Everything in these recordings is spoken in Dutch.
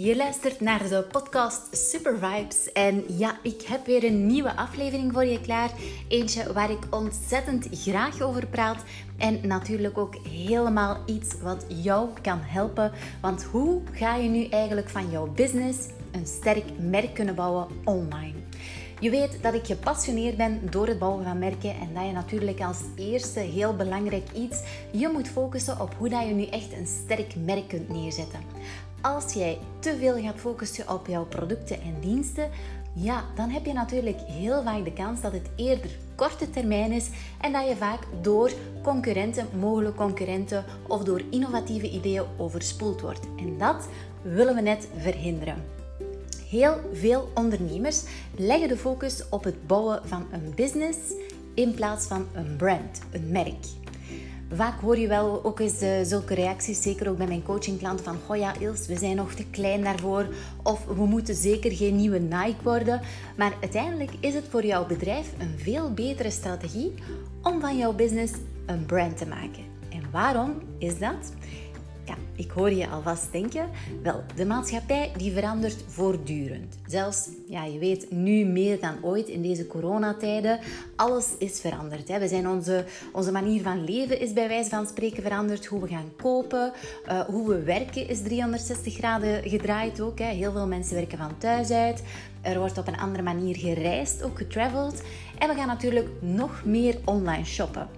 je luistert naar de podcast Super Vibes. En ja, ik heb weer een nieuwe aflevering voor je klaar. Eentje waar ik ontzettend graag over praat. En natuurlijk ook helemaal iets wat jou kan helpen. Want hoe ga je nu eigenlijk van jouw business een sterk merk kunnen bouwen online? Je weet dat ik gepassioneerd ben door het bouwen van merken en dat je natuurlijk als eerste heel belangrijk iets je moet focussen op hoe dat je nu echt een sterk merk kunt neerzetten. Als jij te veel gaat focussen op jouw producten en diensten, ja, dan heb je natuurlijk heel vaak de kans dat het eerder korte termijn is en dat je vaak door concurrenten, mogelijke concurrenten of door innovatieve ideeën overspoeld wordt. En dat willen we net verhinderen. Heel veel ondernemers leggen de focus op het bouwen van een business in plaats van een brand, een merk. Vaak hoor je wel ook eens uh, zulke reacties, zeker ook bij mijn coachingklanten, van oh ja Ils, we zijn nog te klein daarvoor of we moeten zeker geen nieuwe Nike worden. Maar uiteindelijk is het voor jouw bedrijf een veel betere strategie om van jouw business een brand te maken. En waarom is dat? Ja, ik hoor je alvast denken. Wel, de maatschappij die verandert voortdurend. Zelfs, ja, je weet, nu meer dan ooit in deze coronatijden, alles is veranderd. Hè. We zijn onze, onze manier van leven is bij wijze van spreken veranderd. Hoe we gaan kopen, uh, hoe we werken is 360 graden gedraaid ook. Hè. Heel veel mensen werken van thuis uit. Er wordt op een andere manier gereisd, ook getraveld. En we gaan natuurlijk nog meer online shoppen.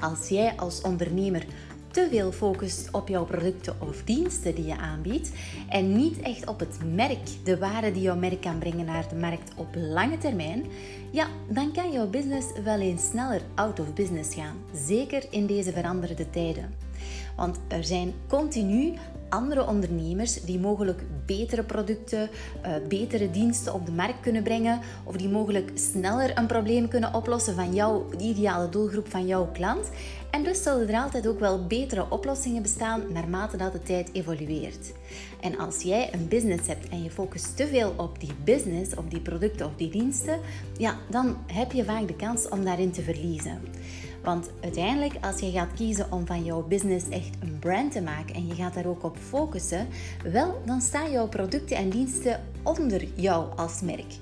Als jij als ondernemer te veel focust op jouw producten of diensten die je aanbiedt en niet echt op het merk, de waarde die jouw merk kan brengen naar de markt op lange termijn, ja, dan kan jouw business wel eens sneller out of business gaan. Zeker in deze veranderde tijden. Want er zijn continu andere ondernemers die mogelijk betere producten, uh, betere diensten op de markt kunnen brengen of die mogelijk sneller een probleem kunnen oplossen van jouw ideale doelgroep, van jouw klant. En dus zullen er altijd ook wel betere oplossingen bestaan naarmate dat de tijd evolueert. En als jij een business hebt en je focust te veel op die business, op die producten of die diensten, ja, dan heb je vaak de kans om daarin te verliezen. Want uiteindelijk, als je gaat kiezen om van jouw business echt een brand te maken en je gaat daar ook op focussen, wel, dan staan jouw producten en diensten onder jou als merk.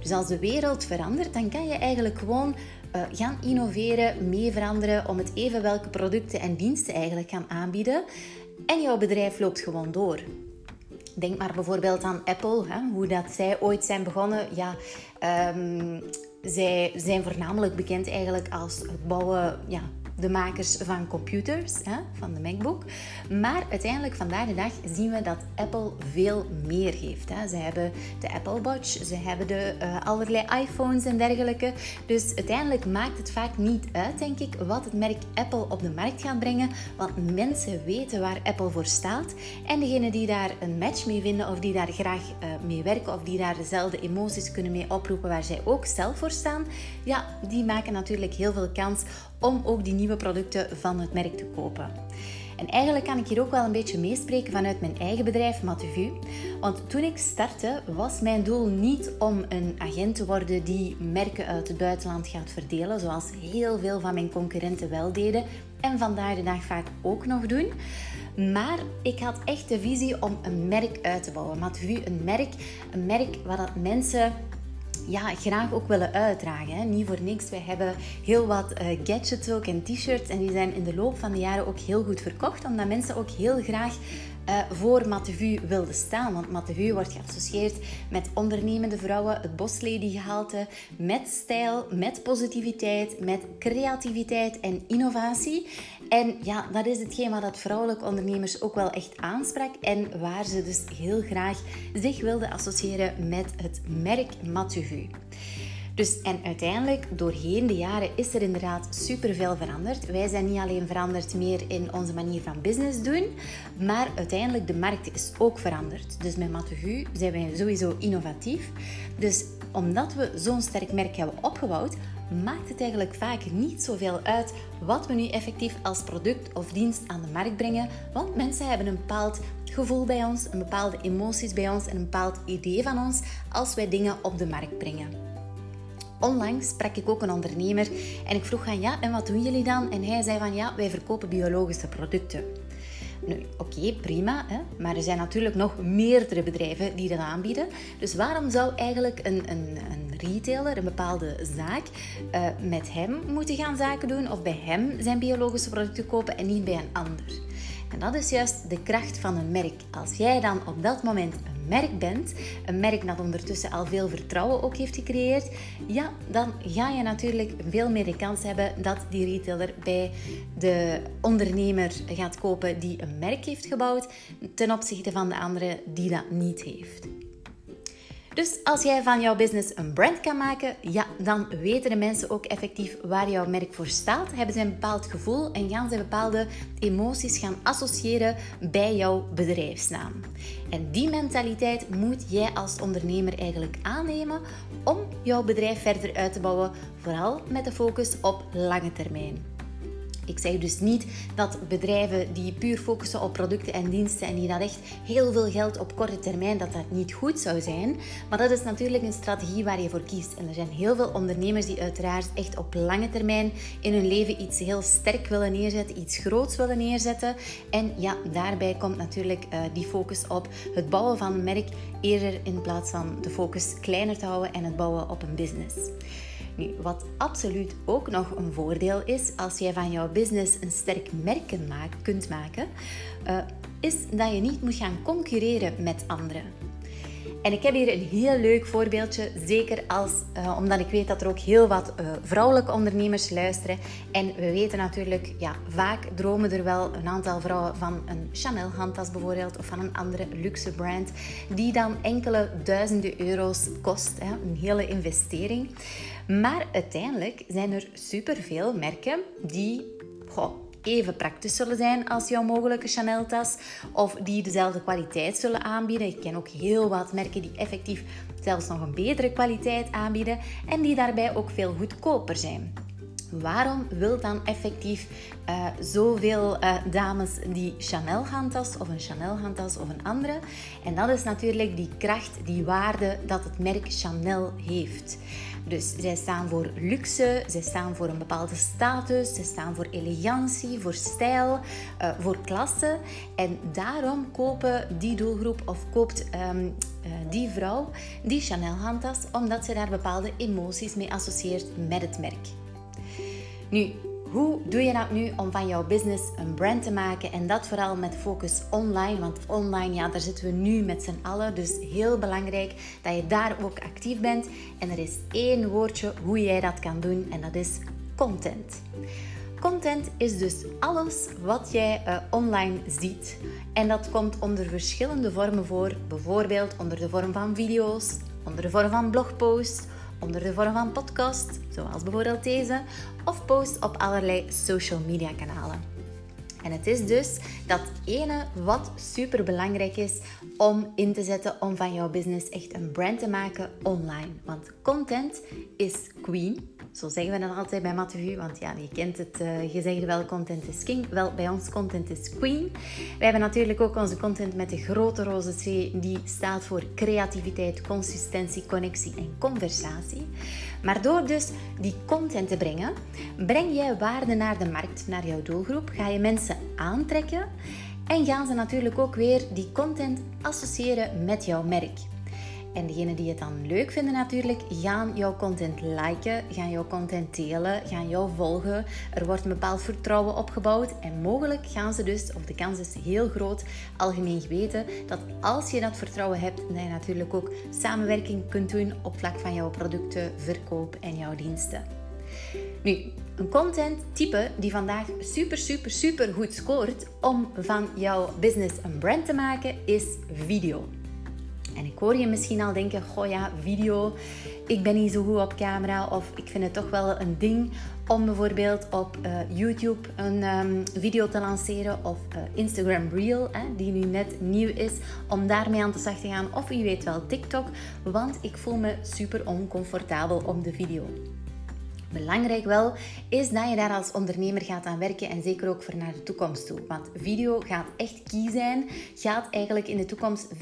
Dus als de wereld verandert, dan kan je eigenlijk gewoon uh, gaan innoveren, mee veranderen om het even welke producten en diensten eigenlijk gaan aanbieden. En jouw bedrijf loopt gewoon door. Denk maar bijvoorbeeld aan Apple, hè, hoe dat zij ooit zijn begonnen. Ja, um, zij zijn voornamelijk bekend eigenlijk als het bouwen ja, de makers van computers, hè, van de MacBook. Maar uiteindelijk vandaag de dag zien we dat Apple veel meer heeft. Hè. Ze hebben de Apple Watch, ze hebben de uh, allerlei iPhones en dergelijke. Dus uiteindelijk maakt het vaak niet uit, denk ik, wat het merk Apple op de markt gaat brengen. Want mensen weten waar Apple voor staat. En degenen die daar een match mee vinden of die daar graag uh, mee werken of die daar dezelfde emoties kunnen mee oproepen waar zij ook zelf voor staan, ja, die maken natuurlijk heel veel kans om ook die nieuwe producten van het merk te kopen. En eigenlijk kan ik hier ook wel een beetje meespreken vanuit mijn eigen bedrijf, Matuvu. Want toen ik startte, was mijn doel niet om een agent te worden die merken uit het buitenland gaat verdelen, zoals heel veel van mijn concurrenten wel deden en vandaag de dag vaak ook nog doen. Maar ik had echt de visie om een merk uit te bouwen. Matuvu, een merk, een merk waar dat mensen ja, graag ook willen uitdragen. Hè. Niet voor niks. Wij hebben heel wat uh, gadgets ook en t-shirts. En die zijn in de loop van de jaren ook heel goed verkocht. Omdat mensen ook heel graag voor Matevu wilden staan. Want Matevu wordt geassocieerd met ondernemende vrouwen, het boslady-gehalte, met stijl, met positiviteit, met creativiteit en innovatie. En ja, dat is hetgeen wat dat vrouwelijke ondernemers ook wel echt aansprak en waar ze dus heel graag zich wilden associëren met het merk Matevu. Dus, en uiteindelijk, doorheen de jaren, is er inderdaad superveel veranderd. Wij zijn niet alleen veranderd meer in onze manier van business doen, maar uiteindelijk de markt is ook veranderd. Dus met Matevu zijn wij sowieso innovatief. Dus omdat we zo'n sterk merk hebben opgebouwd, maakt het eigenlijk vaak niet zoveel uit wat we nu effectief als product of dienst aan de markt brengen, want mensen hebben een bepaald gevoel bij ons, een bepaalde emoties bij ons en een bepaald idee van ons als wij dingen op de markt brengen. Onlangs sprak ik ook een ondernemer en ik vroeg aan ja, en wat doen jullie dan? En hij zei van ja, wij verkopen biologische producten. Nu, oké, prima, hè? maar er zijn natuurlijk nog meerdere bedrijven die dat aanbieden. Dus waarom zou eigenlijk een, een, een retailer, een bepaalde zaak, uh, met hem moeten gaan zaken doen of bij hem zijn biologische producten kopen en niet bij een ander? En dat is juist de kracht van een merk. Als jij dan op dat moment merk bent, een merk dat ondertussen al veel vertrouwen ook heeft gecreëerd, ja, dan ga je natuurlijk veel meer de kans hebben dat die retailer bij de ondernemer gaat kopen die een merk heeft gebouwd ten opzichte van de andere die dat niet heeft. Dus als jij van jouw business een brand kan maken, ja, dan weten de mensen ook effectief waar jouw merk voor staat. Hebben ze een bepaald gevoel en gaan ze bepaalde emoties gaan associëren bij jouw bedrijfsnaam. En die mentaliteit moet jij als ondernemer eigenlijk aannemen om jouw bedrijf verder uit te bouwen, vooral met de focus op lange termijn. Ik zeg dus niet dat bedrijven die puur focussen op producten en diensten en die dat echt heel veel geld op korte termijn, dat dat niet goed zou zijn. Maar dat is natuurlijk een strategie waar je voor kiest. En er zijn heel veel ondernemers die uiteraard echt op lange termijn in hun leven iets heel sterk willen neerzetten, iets groots willen neerzetten. En ja, daarbij komt natuurlijk uh, die focus op het bouwen van een merk eerder in plaats van de focus kleiner te houden en het bouwen op een business. Wat absoluut ook nog een voordeel is als jij van jouw business een sterk merk kunt maken, uh, is dat je niet moet gaan concurreren met anderen. En ik heb hier een heel leuk voorbeeldje, zeker als, uh, omdat ik weet dat er ook heel wat uh, vrouwelijke ondernemers luisteren. En we weten natuurlijk, ja, vaak dromen er wel een aantal vrouwen van een Chanel handtas bijvoorbeeld, of van een andere luxe brand, die dan enkele duizenden euro's kost, hè, een hele investering. Maar uiteindelijk zijn er superveel merken die goh, even praktisch zullen zijn als jouw mogelijke Chanel-tas of die dezelfde kwaliteit zullen aanbieden. Ik ken ook heel wat merken die effectief zelfs nog een betere kwaliteit aanbieden en die daarbij ook veel goedkoper zijn. Waarom wil dan effectief uh, zoveel uh, dames die Chanel handtas of een Chanel handtas of een andere? En dat is natuurlijk die kracht, die waarde dat het merk Chanel heeft. Dus zij staan voor luxe, zij staan voor een bepaalde status, zij staan voor elegantie, voor stijl, uh, voor klasse. En daarom kopen die doelgroep of koopt uh, die vrouw die Chanel handtas, omdat ze daar bepaalde emoties mee associeert met het merk. Nu, hoe doe je dat nu om van jouw business een brand te maken en dat vooral met focus online? Want online, ja, daar zitten we nu met z'n allen. Dus heel belangrijk dat je daar ook actief bent. En er is één woordje hoe jij dat kan doen en dat is content. Content is dus alles wat jij uh, online ziet. En dat komt onder verschillende vormen voor. Bijvoorbeeld onder de vorm van video's, onder de vorm van blogposts onder de vorm van podcast, zoals bijvoorbeeld deze, of posts op allerlei social media kanalen. En het is dus dat ene wat super belangrijk is om in te zetten om van jouw business echt een brand te maken online. Want content is queen. Zo zeggen we dan altijd bij Matthew, want ja, je kent het uh, gezegde wel, content is king. Wel, bij ons content is queen. We hebben natuurlijk ook onze content met de grote roze C, die staat voor creativiteit, consistentie, connectie en conversatie. Maar door dus die content te brengen, breng jij waarde naar de markt, naar jouw doelgroep, ga je mensen aantrekken en gaan ze natuurlijk ook weer die content associëren met jouw merk. En degenen die het dan leuk vinden natuurlijk, gaan jouw content liken, gaan jouw content delen, gaan jou volgen. Er wordt een bepaald vertrouwen opgebouwd en mogelijk gaan ze dus, of de kans is heel groot, algemeen geweten, dat als je dat vertrouwen hebt, dat je natuurlijk ook samenwerking kunt doen op vlak van jouw producten, verkoop en jouw diensten. Nu, een content type die vandaag super, super, super goed scoort om van jouw business een brand te maken, is video. En ik hoor je misschien al denken, goh ja, video, ik ben niet zo goed op camera of ik vind het toch wel een ding om bijvoorbeeld op uh, YouTube een um, video te lanceren of uh, Instagram Reel, hè, die nu net nieuw is, om daarmee aan de slag te gaan. Of wie weet wel TikTok, want ik voel me super oncomfortabel op de video. Belangrijk wel is dat je daar als ondernemer gaat aan werken en zeker ook voor naar de toekomst toe. Want video gaat echt key zijn, gaat eigenlijk in de toekomst 95%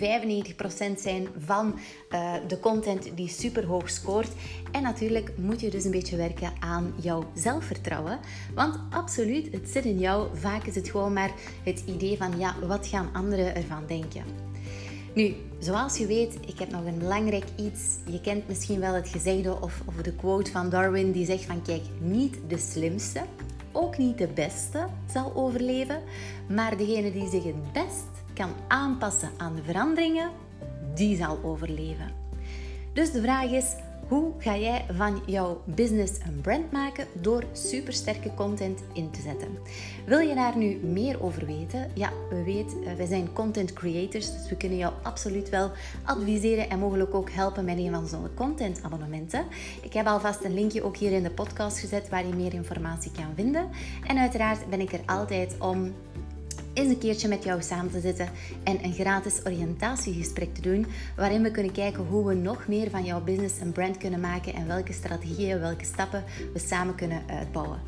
zijn van uh, de content die super hoog scoort. En natuurlijk moet je dus een beetje werken aan jouw zelfvertrouwen. Want absoluut, het zit in jou. Vaak is het gewoon maar het idee van ja, wat gaan anderen ervan denken? Nu, zoals je weet, ik heb nog een belangrijk iets. Je kent misschien wel het gezegde of, of de quote van Darwin die zegt van kijk, niet de slimste, ook niet de beste zal overleven, maar degene die zich het best kan aanpassen aan de veranderingen, die zal overleven. Dus de vraag is, hoe ga jij van jouw business een brand maken door supersterke content in te zetten? Wil je daar nu meer over weten? Ja, we weten, eh, we zijn content creators, dus we kunnen jou absoluut wel adviseren en mogelijk ook helpen met een van onze content abonnementen. Ik heb alvast een linkje ook hier in de podcast gezet waar je meer informatie kan vinden. En uiteraard ben ik er altijd om eens een keertje met jou samen te zitten en een gratis oriëntatiegesprek te doen, waarin we kunnen kijken hoe we nog meer van jouw business een brand kunnen maken en welke strategieën, welke stappen we samen kunnen uitbouwen.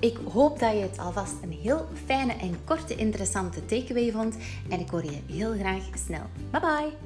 Ik hoop dat je het alvast een heel fijne en korte interessante takeaway vond en ik hoor je heel graag snel. Bye bye!